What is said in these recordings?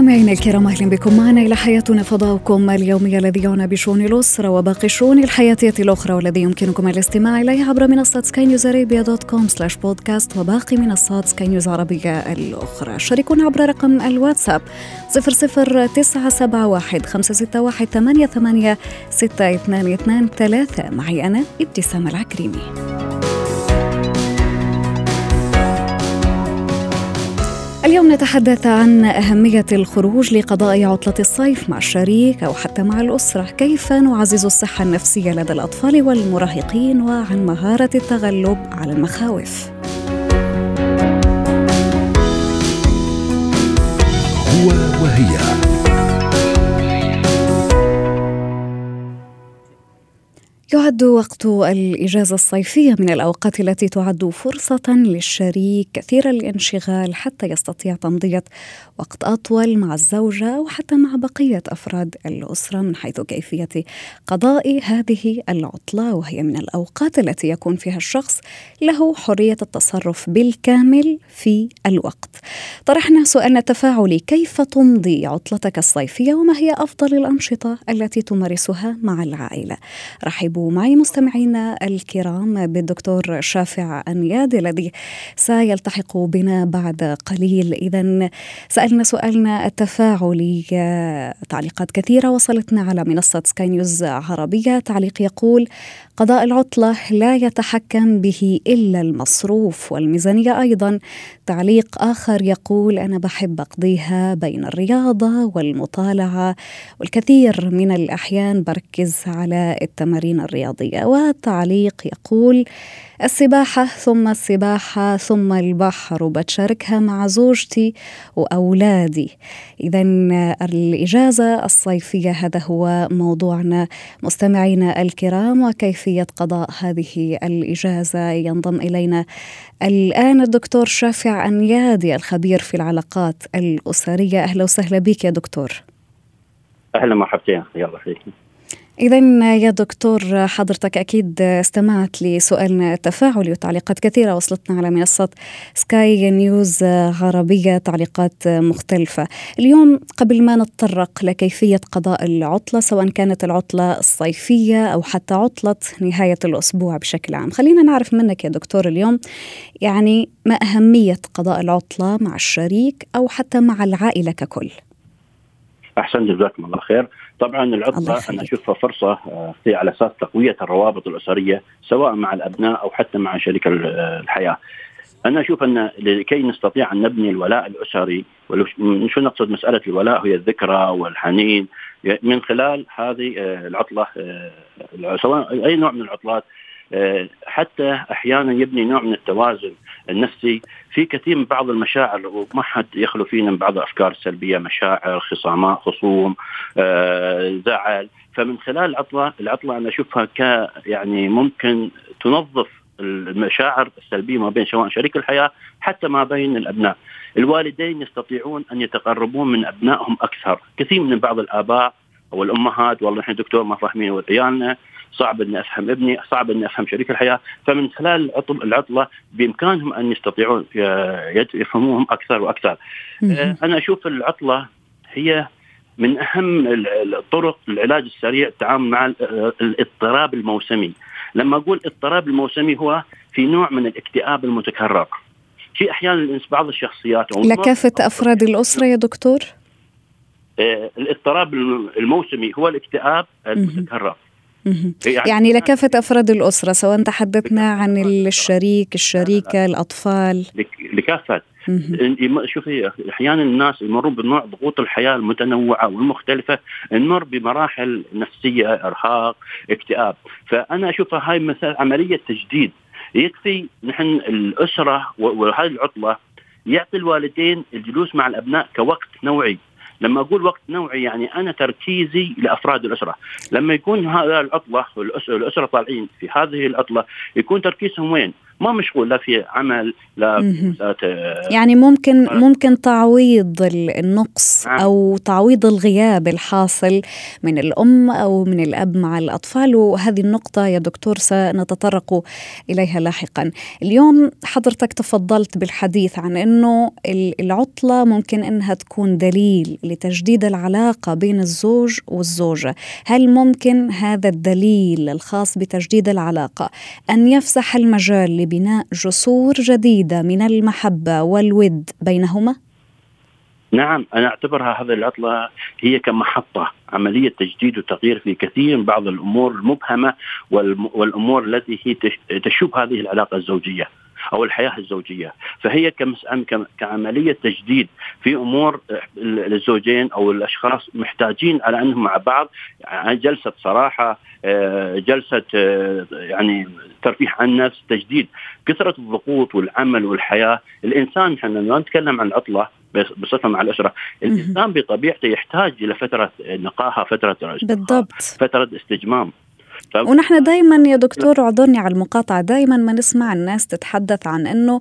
مستمعينا الكرام أهلا بكم معنا إلى حياتنا فضاؤكم اليومي الذي يعنى بشؤون الأسرة وباقي الشؤون الحياتيه الأخرى والذي يمكنكم الاستماع إليه عبر منصة سكاي نيوز ارابيا dot com slash podcast وباقي منصات سكاي نيوز عربية الأخرى. شاركونا عبر رقم الواتساب 00971 561 88 622 معي أنا إبتسام العكريمي. اليوم نتحدث عن أهمية الخروج لقضاء عطلة الصيف مع الشريك أو حتى مع الأسرة. كيف نعزز الصحة النفسية لدى الأطفال والمراهقين وعن مهارة التغلب على المخاوف؟ يعد وقت الإجازة الصيفية من الأوقات التي تعد فرصة للشريك كثير الانشغال حتى يستطيع تمضية وقت أطول مع الزوجة وحتى مع بقية أفراد الأسرة من حيث كيفية قضاء هذه العطلة وهي من الأوقات التي يكون فيها الشخص له حرية التصرف بالكامل في الوقت. طرحنا سؤالنا التفاعلي كيف تمضي عطلتك الصيفية وما هي أفضل الأنشطة التي تمارسها مع العائلة؟ رحبوا معي مستمعينا الكرام بالدكتور شافع أنياد الذي سيلتحق بنا بعد قليل. إذا سألنا سؤالنا التفاعلي تعليقات كثيرة وصلتنا على منصة سكاي نيوز عربية. تعليق يقول قضاء العطلة لا يتحكم به إلا المصروف والميزانية أيضا. تعليق آخر يقول أنا بحب أقضيها بين الرياضة والمطالعة والكثير من الأحيان بركز على التمارين الرياضية. وتعليق يقول السباحة ثم السباحة ثم البحر وبتشاركها مع زوجتي وأولادي. إذا الإجازة الصيفية هذا هو موضوعنا. مستمعينا الكرام وكيفية قضاء هذه الإجازة؟ ينضم إلينا الآن الدكتور شافع أنيادي الخبير في العلاقات الأسرية. أهلا وسهلا بك يا دكتور. أهلا مرحبتين يلا فيك. إذا يا دكتور حضرتك أكيد استمعت لسؤالنا التفاعلي وتعليقات كثيرة وصلتنا على منصة سكاي نيوز عربية تعليقات مختلفة. اليوم قبل ما نتطرق لكيفية قضاء العطلة سواء كانت العطلة الصيفية أو حتى عطلة نهاية الأسبوع بشكل عام خلينا نعرف منك يا دكتور اليوم يعني ما أهمية قضاء العطلة مع الشريك أو حتى مع العائلة ككل؟ أحسن جزاكم الله خير. طبعا العطلة أنا اشوفها فرصة في على أساس تقوية الروابط الأسرية سواء مع الأبناء أو حتى مع شريك الحياة. أنا أشوف أن لكي نستطيع أن نبني الولاء الأسري شو نقصد مسألة الولاء؟ هي الذكرى والحنين. من خلال هذه العطلة سواء أي نوع من العطلات حتى أحيانا يبني نوع من التوازن النفسي في كثير من بعض المشاعر وما حد يخلو فينا من بعض الافكار السلبيه مشاعر خصامات خصوم آه، زعل فمن خلال العطلة العطلة أنا أشوفها ك يعني ممكن تنظف المشاعر السلبية ما بين سواء شريك الحياة حتى ما بين الأبناء. الوالدين يستطيعون أن يتقربون من أبنائهم أكثر، كثير من بعض الآباء أو الامهات والله نحن دكتور ما فاهمين عيالنا صعب إني أفهم ابني صعب إني أفهم شريك الحياة. فمن خلال العطلة بإمكانهم أن يستطيعون يفهموهم أكثر وأكثر. أنا أشوف العطلة هي من أهم الطرق العلاج السريع التعامل مع الاضطراب الموسمي. لما أقول اضطراب الموسمي هو في نوع من الاكتئاب المتكرر. في أحيانا بعض الشخصيات لكافة أفراد الأسرة يا دكتور؟ الاضطراب الموسمي هو الاكتئاب المتكرر. يعني, يعني لكافة أفراد الأسرة سواء تحدثنا عن الشريك الشريكة الأطفال. لكافة. شوفي أحيانا الناس يمرون بنوع ضغوط الحياة المتنوعة والمختلفة نمر بمراحل نفسية إرهاق اكتئاب. فأنا أشوفها هاي مثل عملية تجديد. يكفي نحن الأسرة وهذه العطلة يعطي الوالدين الجلوس مع الأبناء كوقت نوعي. لما أقول وقت نوعي يعني أنا تركيزي لأفراد الأسرة. لما يكون هذا العطلة والاسره الأسرة طالعين في هذه العطلة يكون تركيزهم وين؟ ما مشغول لا في عمل لا يعني ممكن ممكن تعويض النقص نعم. أو تعويض الغياب الحاصل من الأم أو من الأب مع الأطفال. وهذه النقطة يا دكتور سنتطرق إليها لاحقا. اليوم حضرتك تفضلت بالحديث عن إنه العطلة ممكن إنها تكون دليل لتجديد العلاقة بين الزوج والزوجة. هل ممكن هذا الدليل الخاص بتجديد العلاقة أن يفسح المجال لبناء جسور جديدة من المحبة والود بينهما نعم أنا أعتبرها هذه العطلة هي كمحطة عملية تجديد وتغيير في كثير من بعض الأمور المبهمة والأمور التي هي تشوب هذه العلاقة الزوجية. أو الحياة الزوجية. فهي كعملية تجديد في أمور الزوجين أو الأشخاص محتاجين على أنهم مع بعض. جلسة صراحة آه، جلسة آه، يعني ترفيه عن النفس تجديد. كثرة الضغوط والعمل والحياة. الإنسان إحنا لما نتكلم عن العطلة بصفة مع الأسرة. الإنسان بطبيعته يحتاج إلى فترة نقاهة فترة بالضبط. فترة استجمام. ونحن دائما يا دكتور اعذرني على المقاطعة دائما ما نسمع الناس تتحدث عن إنه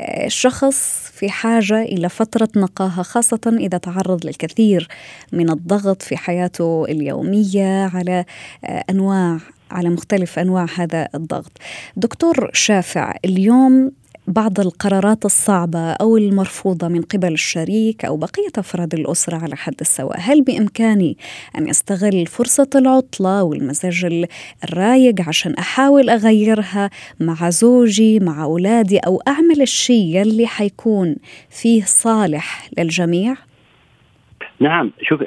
آه، الشخص في حاجة إلى فترة نقاهة خاصة إذا تعرض للكثير من الضغط في حياته اليومية على آه، أنواع على مختلف أنواع هذا الضغط. دكتور شافع اليوم بعض القرارات الصعبة أو المرفوضة من قبل الشريك أو بقية أفراد الأسرة على حد السواء. هل بإمكاني أن أستغل فرصة العطلة والمزاج الرايق عشان أحاول أغيرها مع زوجي مع أولادي أو أعمل الشيء يلي حيكون فيه صالح للجميع؟ نعم شوف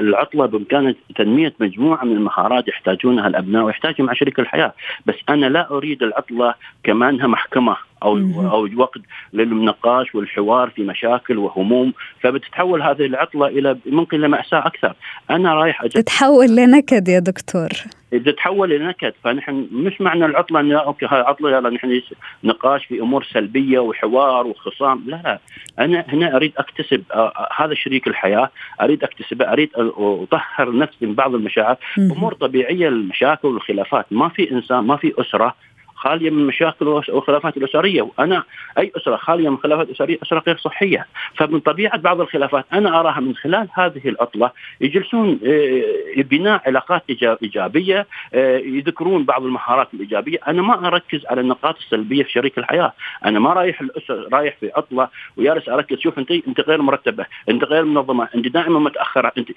العطلة بإمكان تنمية مجموعة من المهارات يحتاجونها الأبناء ويحتاجهم مع شريك الحياة، بس أنا لا أريد العطلة كما أنها محكمة. أو أو وقت للنقاش والحوار في مشاكل وهموم فبتتحول هذه العطلة إلى ممكن لماساه أكثر. أنا رايح تتحول لنكد يا دكتور. تتحول لنكد فنحن مش معنى العطلة إن أوكي هاي عطلة يلا نحن نقاش في أمور سلبية وحوار وخصام. لا لا. أنا هنا أريد أكتسب هذا شريك الحياة أريد أكتسبه أريد أطهر نفسي من بعض المشاعر. أمور طبيعية المشاكل والخلافات. ما في إنسان ما في أسرة خالية من مشاكل والخلافات الأسرية وأنا أي أسرة خالية من خلافات اسريه أسرة غير صحية. فمن طبيعة بعض الخلافات أنا أراها من خلال هذه العطله يجلسون آه، بناء علاقات إيجابية آه، يذكرون بعض المهارات الإيجابية. أنا ما أركز على النقاط السلبية في شريك الحياة. أنا ما رايح الاسره رايح في عطله وجالس أركز. شوف انت أنت غير مرتبة أنت غير منظمة أنت دائما متأخرة انت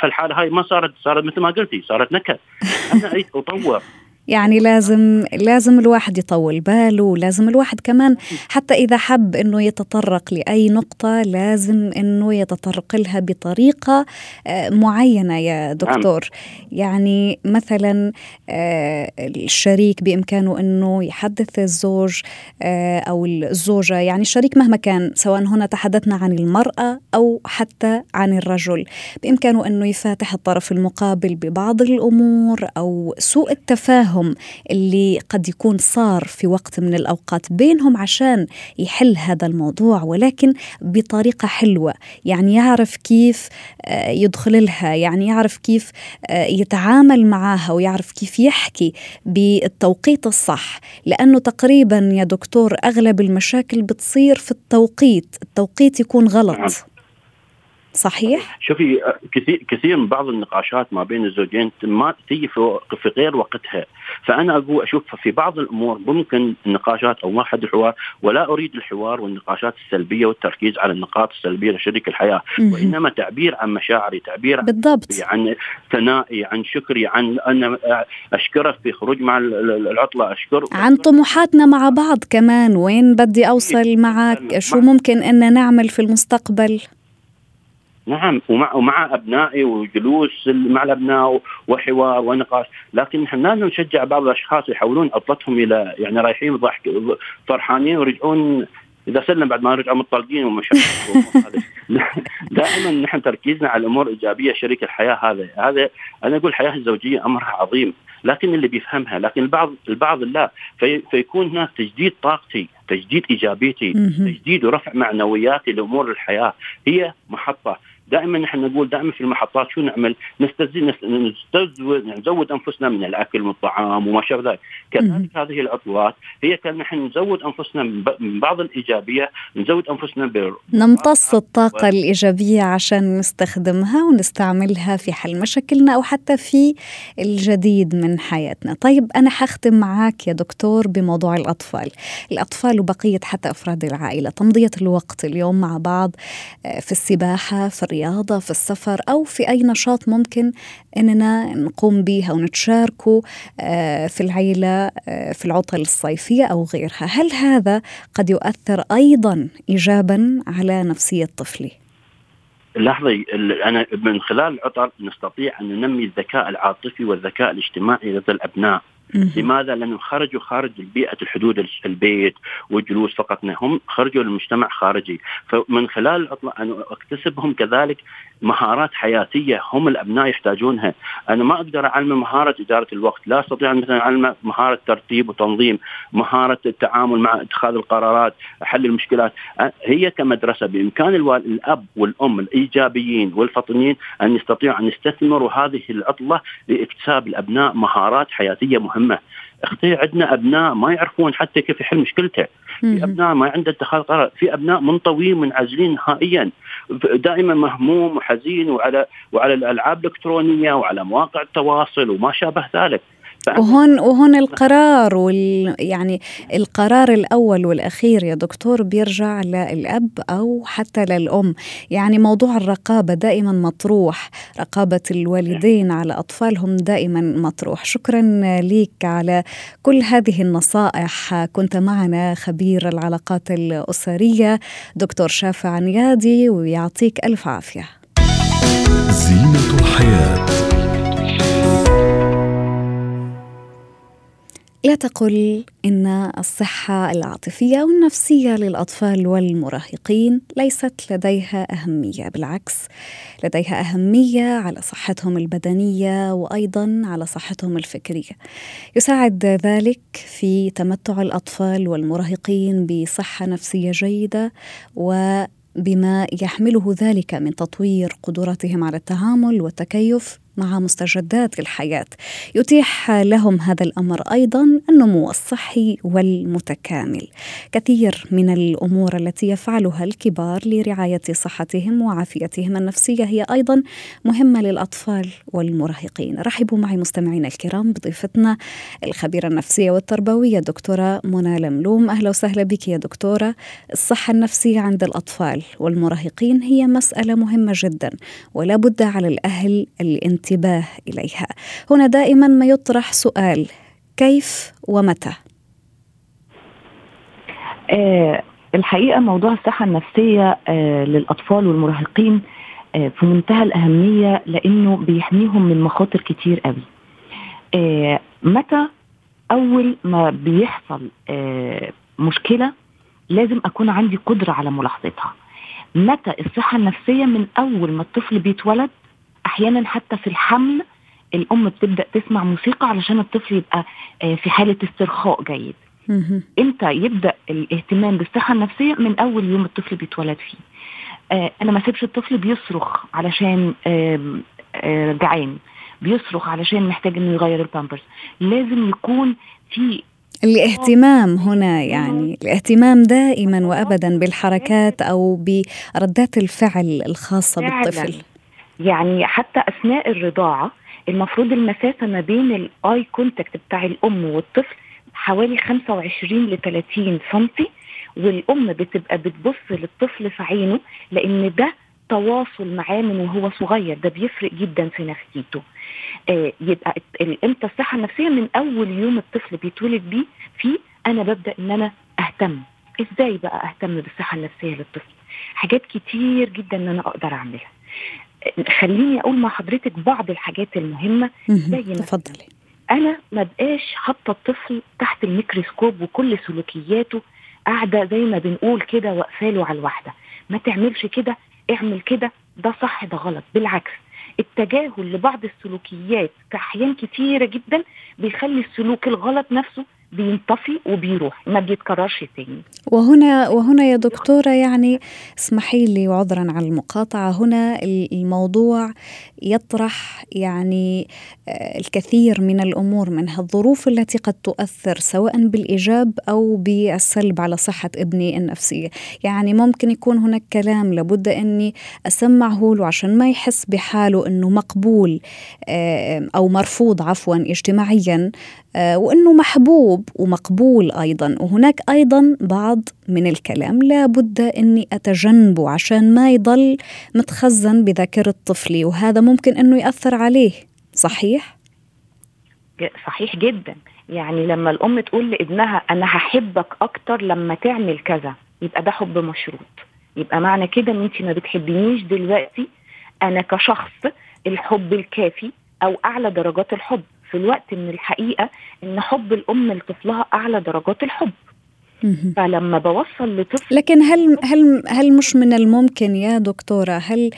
في الحاله هاي ما صارت صارت مثل ما قلتي صارت نكد. أنا أريد أطور. يعني لازم لازم الواحد يطول باله لازم الواحد كمان حتى إذا حب أنه يتطرق لأي نقطة لازم أنه يتطرق لها بطريقة آه، معينة يا دكتور. يعني مثلا آه، الشريك بإمكانه أنه يحدث الزوج آه، أو الزوجة يعني الشريك مهما كان سواء هنا تحدثنا عن المرأة أو حتى عن الرجل بإمكانه أنه يفاتح الطرف المقابل ببعض الأمور أو سوء التفاهم التفاهم اللي قد يكون صار في وقت من الأوقات بينهم عشان يحل هذا الموضوع ولكن بطريقة حلوة. يعني يعرف كيف آه، يدخل لها يعني يعرف كيف آه، يتعامل معها ويعرف كيف يحكي بالتوقيت الصح. لأنه تقريبا يا دكتور أغلب المشاكل بتصير في التوقيت. التوقيت يكون غلط. نعم. صحيح؟ شوفي كثير كثير من بعض النقاشات ما بين الزوجين ما تيجي في غير وقتها، فأنا أقول أشوف في بعض الأمور ممكن النقاشات أو ما حد الحوار ولا أريد الحوار والنقاشات السلبية والتركيز على النقاط السلبية لشريك الحياة، وإنما تعبير عن مشاعري، تعبير بالضبط. عن ثنائي، عن شكري، عن أن أشكره في خروج مع العطلة اشكر عن طموحاتنا مع بعض كمان، وين بدي أوصل معك؟ شو ممكن ان نعمل في المستقبل؟ نعم ومع ومع أبنائي وجلوس مع الأبناء وحوار ونقاش، لكن نحن لازم نشجع بعض الأشخاص يحولون عطلتهم إلى يعني رايحين ضحك فرحانين ويرجعون إذا سلم بعد ما رجعوا مطلقين ومشاكل دائما نحن تركيزنا على الأمور الإيجابية شريك الحياة هذا. هذا أنا أقول الحياة الزوجية امرها عظيم. لكن اللي بيفهمها لكن البعض البعض لا. في فيكون هناك تجديد طاقتي تجديد إيجابيتي تجديد ورفع معنوياتي لأمور الحياة. هي محطة. دائما نحن نقول دائما في المحطات شو نعمل؟ نستزيد نزود نزود أنفسنا من الأكل والطعام وما شابه ذلك، كذلك هذه العطلات هي كان نحن نزود أنفسنا من بعض الإيجابية نزود أنفسنا ب نمتص الطاقة الإيجابية عشان نستخدمها ونستعملها في حل مشاكلنا أو حتى في الجديد من حياتنا، طيب أنا حختم معك يا دكتور بموضوع الأطفال، الأطفال وبقية حتى أفراد العائلة، تمضية الوقت اليوم مع بعض آه، في السباحة في الرياضة في السفر أو في أي نشاط ممكن أننا نقوم به أو نتشاركه آه، في العيلة آه، في العطل الصيفية أو غيرها هل هذا قد يؤثر أيضا إيجابا على نفسية طفلي؟ لحظة أنا من خلال العطل نستطيع أن ننمي الذكاء العاطفي والذكاء الاجتماعي لدى الأبناء لماذا؟ لأنهم خرجوا خارج بيئة الحدود البيت والجلوس فقط هم خرجوا للمجتمع خارجي فمن خلال العطلة أنا أكتسبهم كذلك مهارات حياتية هم الأبناء يحتاجونها. أنا ما أقدر أعلم مهارة إدارة الوقت. لا أستطيع مثلا أعلم مهارة ترتيب وتنظيم مهارة التعامل مع اتخاذ القرارات حل المشكلات. هي كمدرسة بإمكان الأب والأم الإيجابيين والفطنيين أن يستطيعوا أن يستثمروا هذه العطلة لاكتساب الأبناء مهارات حياتية مهمة. مهمه أختي عندنا أبناء ما يعرفون حتى كيف يحل مشكلته. في أبناء ما عنده اتخاذ قرار. في أبناء منطويين منعزلين نهائيا. دائما مهموم وحزين وعلى وعلى الألعاب الإلكترونية وعلى مواقع التواصل وما شابه ذلك. وهون وهون القرار وال يعني القرار الأول والأخير يا دكتور بيرجع للأب أو حتى للأم. يعني موضوع الرقابة دائما مطروح. رقابة الوالدين على أطفالهم دائما مطروح. شكرا لك على كل هذه النصائح. كنت معنا خبير العلاقات الأسرية دكتور شافع نيادي ويعطيك ألف عافية. زينة الحياة. لا تقل إن الصحة العاطفية والنفسية للأطفال والمراهقين ليست لديها أهمية بالعكس لديها أهمية على صحتهم البدنية وأيضا على صحتهم الفكرية. يساعد ذلك في تمتع الأطفال والمراهقين بصحة نفسية جيدة و بما يحمله ذلك من تطوير قدراتهم على التعامل والتكيف مع مستجدات الحياة. يتيح لهم هذا الأمر أيضا النمو الصحي والمتكامل. كثير من الأمور التي يفعلها الكبار لرعاية صحتهم وعافيتهم النفسية هي أيضا مهمة للأطفال والمراهقين. رحبوا معي مستمعينا الكرام بضيفتنا الخبيرة النفسية والتربوية دكتورة منى لملوم. أهلا وسهلا بك يا دكتورة. الصحة النفسية عند الأطفال والمراهقين هي مسألة مهمة جدا ولا بد على الأهل الانتباه الانتباه إليها. هنا دائما ما يطرح سؤال كيف ومتى؟ آه الحقيقة موضوع الصحة النفسية آه للأطفال والمراهقين آه في منتهى الأهمية لأنه بيحميهم من مخاطر كتير قوي. آه متى أول ما بيحصل آه مشكلة لازم أكون عندي قدرة على ملاحظتها؟ متى الصحة النفسية من أول ما الطفل بيتولد أحيانا حتى في الحمل الأم بتبدأ تسمع موسيقى علشان الطفل يبقى آه، في حالة استرخاء جيد. إمتى يبدأ الاهتمام بالصحة النفسية؟ من أول يوم الطفل بيتولد فيه. آه، أنا ما سيبش الطفل بيصرخ علشان آه، جعان. بيصرخ علشان محتاج إنه يغير البامبرز. لازم يكون في الاهتمام هنا يعني الاهتمام دائما وابدا بالحركات أو بردات الفعل الخاصة بالطفل. يعني حتى أثناء الرضاعة المفروض المسافة ما بين ال eye contact بتاع الأم والطفل حوالي 25 ل 30 سم والأم بتبقى بتبص للطفل في عينه لأن ده تواصل معاه من وهو صغير ده بيفرق جدا في نفسيته. آه يبقى إمتى الصحة النفسية؟ من أول يوم الطفل بيتولد بيه فيه أنا ببدأ إن أنا أهتم. إزاي بقى أهتم بالصحة النفسية للطفل؟ حاجات كتير جدا إن أنا أقدر أعملها. خليني أقول مع حضرتك بعض الحاجات المهمة. زي تفضلي أنا ما بقاش حاطة الطفل تحت الميكروسكوب وكل سلوكياته قاعدة زي ما بنقول كده واقفاله على الواحدة. ما تعملش كده اعمل كده. ده صح ده غلط. بالعكس التجاهل لبعض السلوكيات في احيان كتيرة جدا بيخلي السلوك الغلط نفسه بينطفي وبيروح ما بيتكررش تاني. وهنا وهنا يا دكتورة يعني اسمحي لي وعذرا على المقاطعة. هنا الموضوع يطرح يعني آه، الكثير من الأمور منها الظروف التي قد تؤثر سواء بالإيجاب أو بالسلب على صحة ابني النفسية، يعني ممكن يكون هناك كلام لابد أني أسمعه له عشان ما يحس بحاله إنه مقبول آه، أو مرفوض عفوا اجتماعيا وإنه محبوب ومقبول أيضا. وهناك أيضا بعض من الكلام لابد إني أتجنبه عشان ما يضل متخزن بذاكرة طفلي وهذا ممكن إنه يأثر عليه. صحيح؟ صحيح جدا. يعني لما الأم تقول لابنها أنا هحبك أكتر لما تعمل كذا يبقى ده حب مشروط. يبقى معنى كده إن انت ما بتحبينيش دلوقتي أنا كشخص الحب الكافي أو أعلى درجات الحب. في الوقت من الحقيقة إن حب الأم لطفلها أعلى درجات الحب. فلما بوصل لطفل لكن هل هل هل مش من الممكن يا دكتورة؟ هل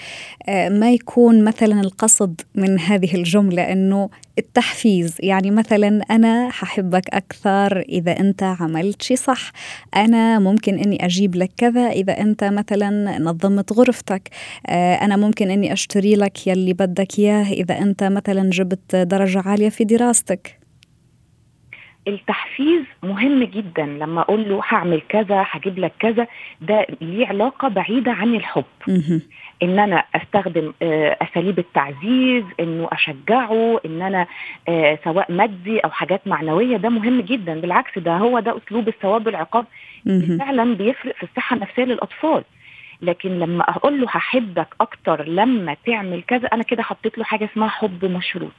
آه، ما يكون مثلا القصد من هذه الجملة إنه التحفيز؟ يعني مثلا أنا ححبك أكثر إذا أنت عملت شيء صح. أنا ممكن إني أجيب لك كذا إذا أنت مثلا نظمت غرفتك. آه، أنا ممكن إني أشتري لك يلي بدك إياه إذا أنت مثلا جبت درجة عالية في دراستك. التحفيز مهم جدا. لما أقول له هعمل كذا هجيب لك كذا ده ليه علاقة بعيدة عن الحب. إن أنا أستخدم آه، أساليب التعزيز إنه أشجعه إن أنا آه، سواء مادي أو حاجات معنوية ده مهم جدا. بالعكس ده هو ده أسلوب الثواب والعقاب. فعلا بيفرق في الصحة النفسية للأطفال. لكن لما أقول له هحبك أكتر لما تعمل كذا أنا كده حطيت له حاجة اسمها حب مشروط.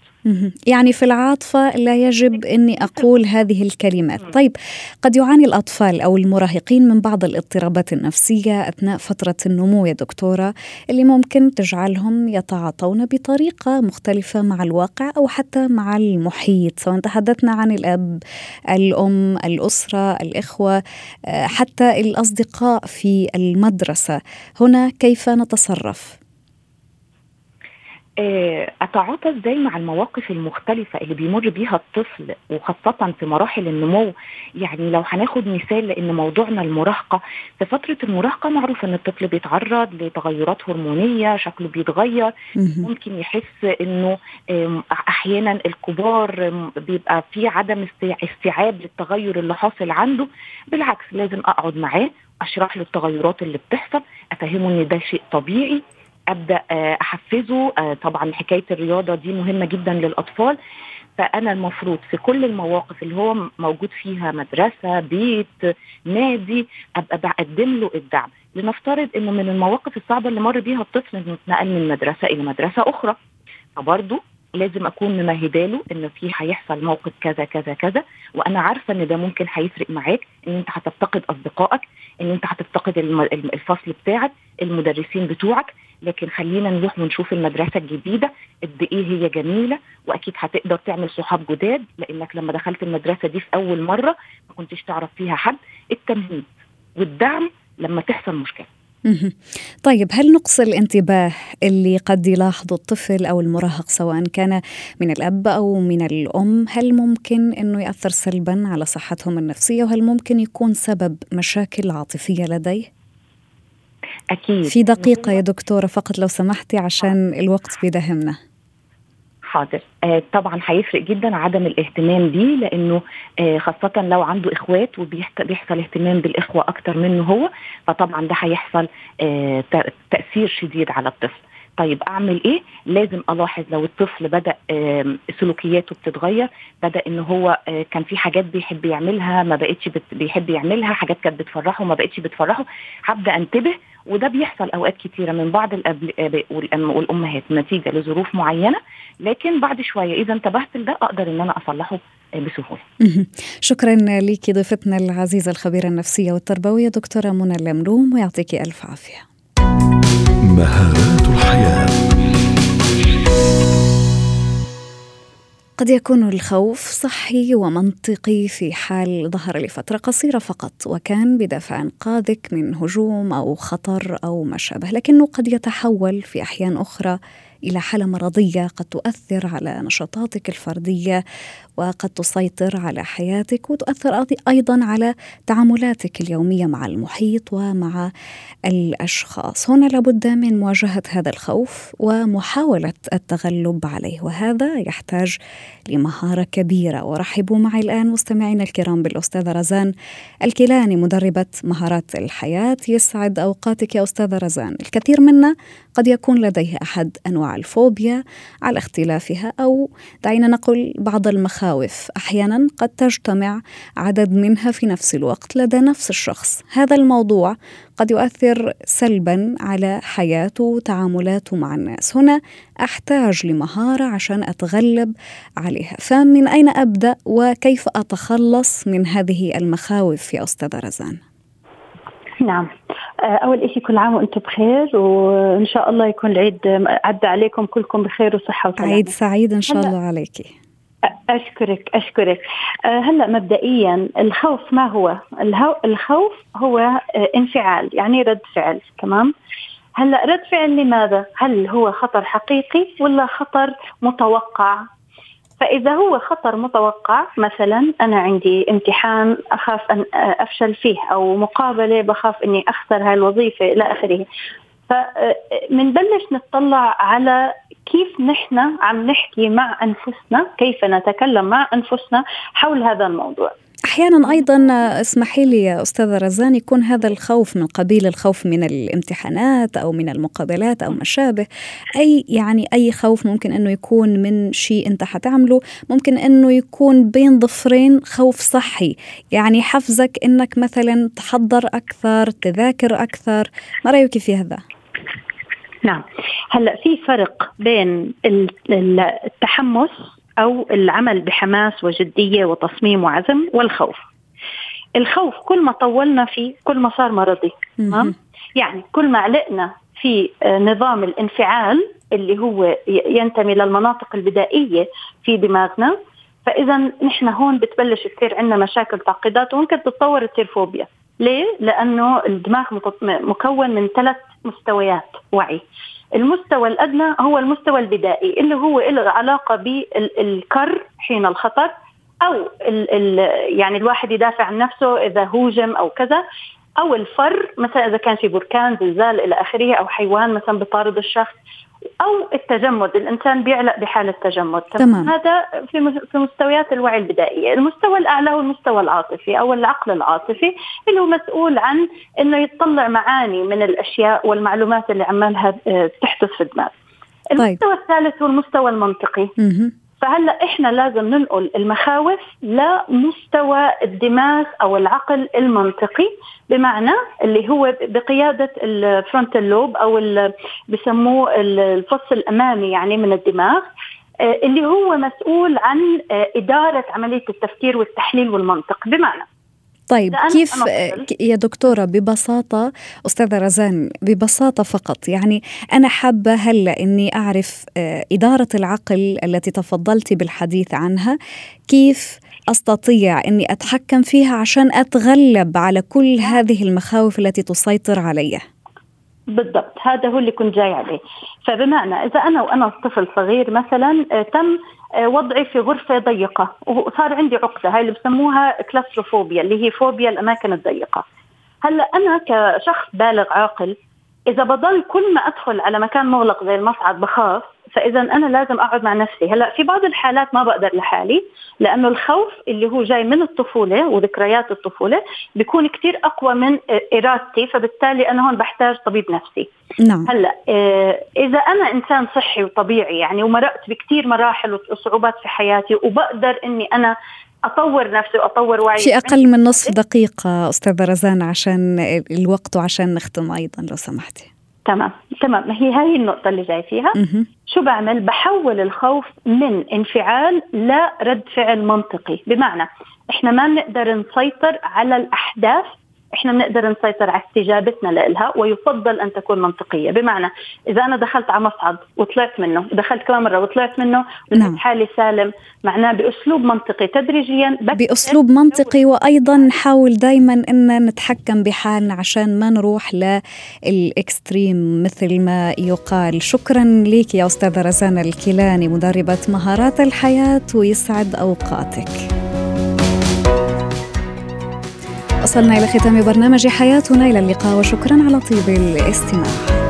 يعني في العاطفة لا يجب أني أقول هذه الكلمات. طيب قد يعاني الأطفال أو المراهقين من بعض الاضطرابات النفسية أثناء فترة النمو يا دكتورة اللي ممكن تجعلهم يتعاطون بطريقة مختلفة مع الواقع أو حتى مع المحيط سواء تحدثنا عن الأب الأم الأسرة الإخوة آه، حتى الأصدقاء في المدرسة. هنا كيف نتصرف؟ آه، أتعاطى إزاي مع المواقف المختلفة اللي بيمر بيها الطفل وخاصة في مراحل النمو؟ يعني لو هناخد مثال لأن موضوعنا المراهقة في فترة المراهقة معروف إن الطفل بيتعرض لتغيرات هرمونية شكله بيتغير ممكن يحس إنه أحيانا الكبار بيبقى في عدم استيعاب للتغير اللي حاصل عنده. بالعكس لازم أقعد معاه أشرح له التغيرات اللي بتحصل أفهمه إن ده شيء طبيعي. أبدأ آه، أحفزه. آه، طبعا حكاية الرياضة دي مهمة جدا للأطفال. فأنا المفروض في كل المواقف اللي هو موجود فيها مدرسة بيت نادي أبقى بقدم له الدعم. لنفترض إنه من المواقف الصعبة اللي مر بيها الطفل إنه اتنقل من مدرسة إلى مدرسة أخرى. فبرضه لازم أكون ممهدة له ان في هيحصل موقف كذا كذا كذا. وأنا عارفة إن ده ممكن هيفرق معاك إن أنت هتفتقد أصدقائك إن أنت هتفتقد الفصل بتاعك المدرسين بتوعك. لكن خلينا نروح ونشوف المدرسة الجديدة قد إيه هي جميلة وأكيد هتقدر تعمل صحاب جداد لأنك لما دخلت المدرسة دي في أول مرة ما كنتش تعرف فيها حد. التمهيد والدعم لما تحصل مشكلة. طيب هل نقص الانتباه اللي قد يلاحظه الطفل أو المراهق سواء كان من الأب أو من الأم؟ هل ممكن إنه يأثر سلبا على صحتهم النفسية وهل ممكن يكون سبب مشاكل عاطفية لديه؟ أكيد. في دقيقة يا دكتورة فقط لو سمحتي عشان الوقت بيدهمنا حاضر. آه طبعا هيفرق جدا عدم الاهتمام بيه لأنه آه خاصة لو عنده إخوات وبيحصل اهتمام بالإخوة أكتر منه هو فطبعا ده هيحصل آه تأثير شديد على الطفل. طيب أعمل إيه؟ لازم ألاحظ لو الطفل بدأ سلوكياته بتتغير بدأ إن هو آه، كان في حاجات بيحب يعملها ما بقتش بيحب يعملها حاجات كانت بتفرحه ما بقتش بتفرحه هبدأ أنتبه وده بيحصل أوقات كتيرة من بعض الاب والأمهات نتيجة لظروف معينة لكن بعد شوية إذا انتبهت لده أقدر إن أنا أصلحه بسهولة. شكرا لك ضيفتنا العزيزة الخبيرة النفسية والتربوية دكتورة منى اللملوم ويعطيك ألف عافية. مهارات الحياة قد يكون الخوف صحي ومنطقي في حال ظهر لفترة قصيرة فقط وكان بدافع إنقاذك من هجوم أو خطر أو ما شابه لكنه قد يتحول في أحيان أخرى إلى حالة مرضية قد تؤثر على نشاطاتك الفردية وقد تسيطر على حياتك وتؤثر أيضا على تعاملاتك اليومية مع المحيط ومع الأشخاص. هنا لابد من مواجهة هذا الخوف ومحاولة التغلب عليه وهذا يحتاج لمهارة كبيرة. ورحبوا معي الآن مستمعينا الكرام بالأستاذة رزان الكيلاني مدربة مهارات الحياة. يسعد أوقاتك يا أستاذة رزان. الكثير منا قد يكون لديه أحد الفوبيا على اختلافها أو دعينا نقول بعض المخاوف. أحيانا قد تجتمع عدد منها في نفس الوقت لدى نفس الشخص. هذا الموضوع قد يؤثر سلبا على حياته وتعاملاته مع الناس. هنا أحتاج لمهارة عشان أتغلب عليها. فمن أين أبدأ وكيف أتخلص من هذه المخاوف يا أستاذة رزان؟ نعم. أول شيء كل عام وأنتم بخير وإن شاء الله يكون العيد عدى عليكم كلكم بخير وصحة وسلامة. عيد سعيد إن شاء الله عليك أشكرك أشكرك. آه، هلا مبدئيا الخوف ما هو؟ الخوف هو آه، انفعال يعني رد فعل تمام؟ هلا رد فعل لماذا؟ هل هو خطر حقيقي ولا خطر متوقع؟ فإذا هو خطر متوقع مثلا أنا عندي امتحان أخاف أن أفشل فيه أو مقابلة بخاف أني أخسر هاي الوظيفة إلى آخره. فمنبلش نطلع على كيف نحن عم نحكي مع أنفسنا كيف نتكلم مع أنفسنا حول هذا الموضوع. أحيانا أيضا اسمحي لي يا أستاذة رزان يكون هذا الخوف من قبيل الخوف من الامتحانات أو من المقابلات أو ما شابه أي يعني أي خوف ممكن أنه يكون من شيء أنت حتعمله ممكن أنه يكون بين ضفرين خوف صحي. يعني حفزك إنك مثلا تحضر أكثر تذاكر أكثر. ما رأيك في هذا؟ نعم. هلأ في فرق بين التحمس أو العمل بحماس وجدية وتصميم وعزم والخوف. الخوف كل ما طولنا فيه كل ما صار مرضي يعني كل ما علقنا في آه، نظام الانفعال اللي هو ينتمي للمناطق البدائية في دماغنا. فإذا نحن هون بتبلش تصير عندنا مشاكل تعقيدات وممكن تتطور تصير فوبيا ليه؟ لأنه الدماغ مكون من ثلاث مستويات وعي. المستوى الأدنى هو المستوى البدائي اللي هو له علاقة بالكر حين الخطر أو ال ال يعني الواحد يدافع عن نفسه إذا هوجم أو كذا أو الفر مثلا إذا كان في بركان زلزال إلى آخره أو حيوان مثلا بطارد الشخص أو التجمد الإنسان بيعلق بحالة تجمد تمام. هذا في في مستويات الوعي البدائية المستوى الأعلى هو المستوى العاطفي أو العقل العاطفي اللي هو مسؤول عن إنه يطلع معاني من الأشياء والمعلومات اللي عمالها آه، تحدث في الدماغ طيب. المستوى طيب. الثالث هو المستوى المنطقي فهلا إحنا لازم ننقل المخاوف لمستوى الدماغ أو العقل المنطقي بمعنى اللي هو بقيادة الفرونتال لوب أو بسموه الفص الأمامي يعني من الدماغ آه، اللي هو مسؤول عن آه، إدارة عملية التفكير والتحليل والمنطق. بمعنى طيب كيف يا دكتورة ببساطة أستاذة رزان ببساطة فقط يعني أنا حابة هلأ أني أعرف آه، إدارة العقل التي تفضلتي بالحديث عنها كيف أستطيع أني أتحكم فيها عشان أتغلب على كل هذه المخاوف التي تسيطر علي؟ بالضبط هذا هو اللي كنت جاي عليه. فبمعنى إذا أنا وأنا طفل صغير مثلا آه، تم وضعي في غرفة ضيقة. وصار عندي عقدة هاي اللي بسموها كلاستروفوبيا اللي هي فوبيا الأماكن الضيقة. هلأ أنا كشخص بالغ عاقل إذا بضل كل ما أدخل على مكان مغلق زي المصعد بخاف فإذا أنا لازم أقعد مع نفسي. هلأ في بعض الحالات ما بقدر لحالي لأنه الخوف اللي هو جاي من الطفولة وذكريات الطفولة بيكون كثير أقوى من إرادتي فبالتالي أنا هون بحتاج طبيب نفسي. نعم. هلأ آه، إذا أنا إنسان صحي وطبيعي يعني ومرقت بكثير مراحل وصعوبات في حياتي وبقدر إني أنا أطور نفسي وأطور وعي. في أقل من نصف دقيقة أستاذة رزان عشان الوقت وعشان نختم أيضا لو سمحتي. تمام تمام. ما هي هاي النقطة اللي جاي فيها. شو بعمل؟ بحول الخوف من انفعال لرد فعل منطقي. بمعنى إحنا ما بنقدر نسيطر على الأحداث إحنا بنقدر نسيطر على استجابتنا لها ويفضل أن تكون منطقية. بمعنى إذا أنا دخلت على مصعد وطلعت منه دخلت كمان مرة وطلعت منه نعم. حالي سالم معناه بأسلوب منطقي تدريجيا بأسلوب منطقي وأيضا نحاول دائما إن نتحكم بحالنا عشان ما نروح للإكستريم مثل ما يقال. شكرا لك يا أستاذة رزانه الكيلاني مدربة مهارات الحياة ويسعد أوقاتك. وصلنا إلى ختام برنامج حياتنا. إلى اللقاء وشكرا على طيب الاستماع.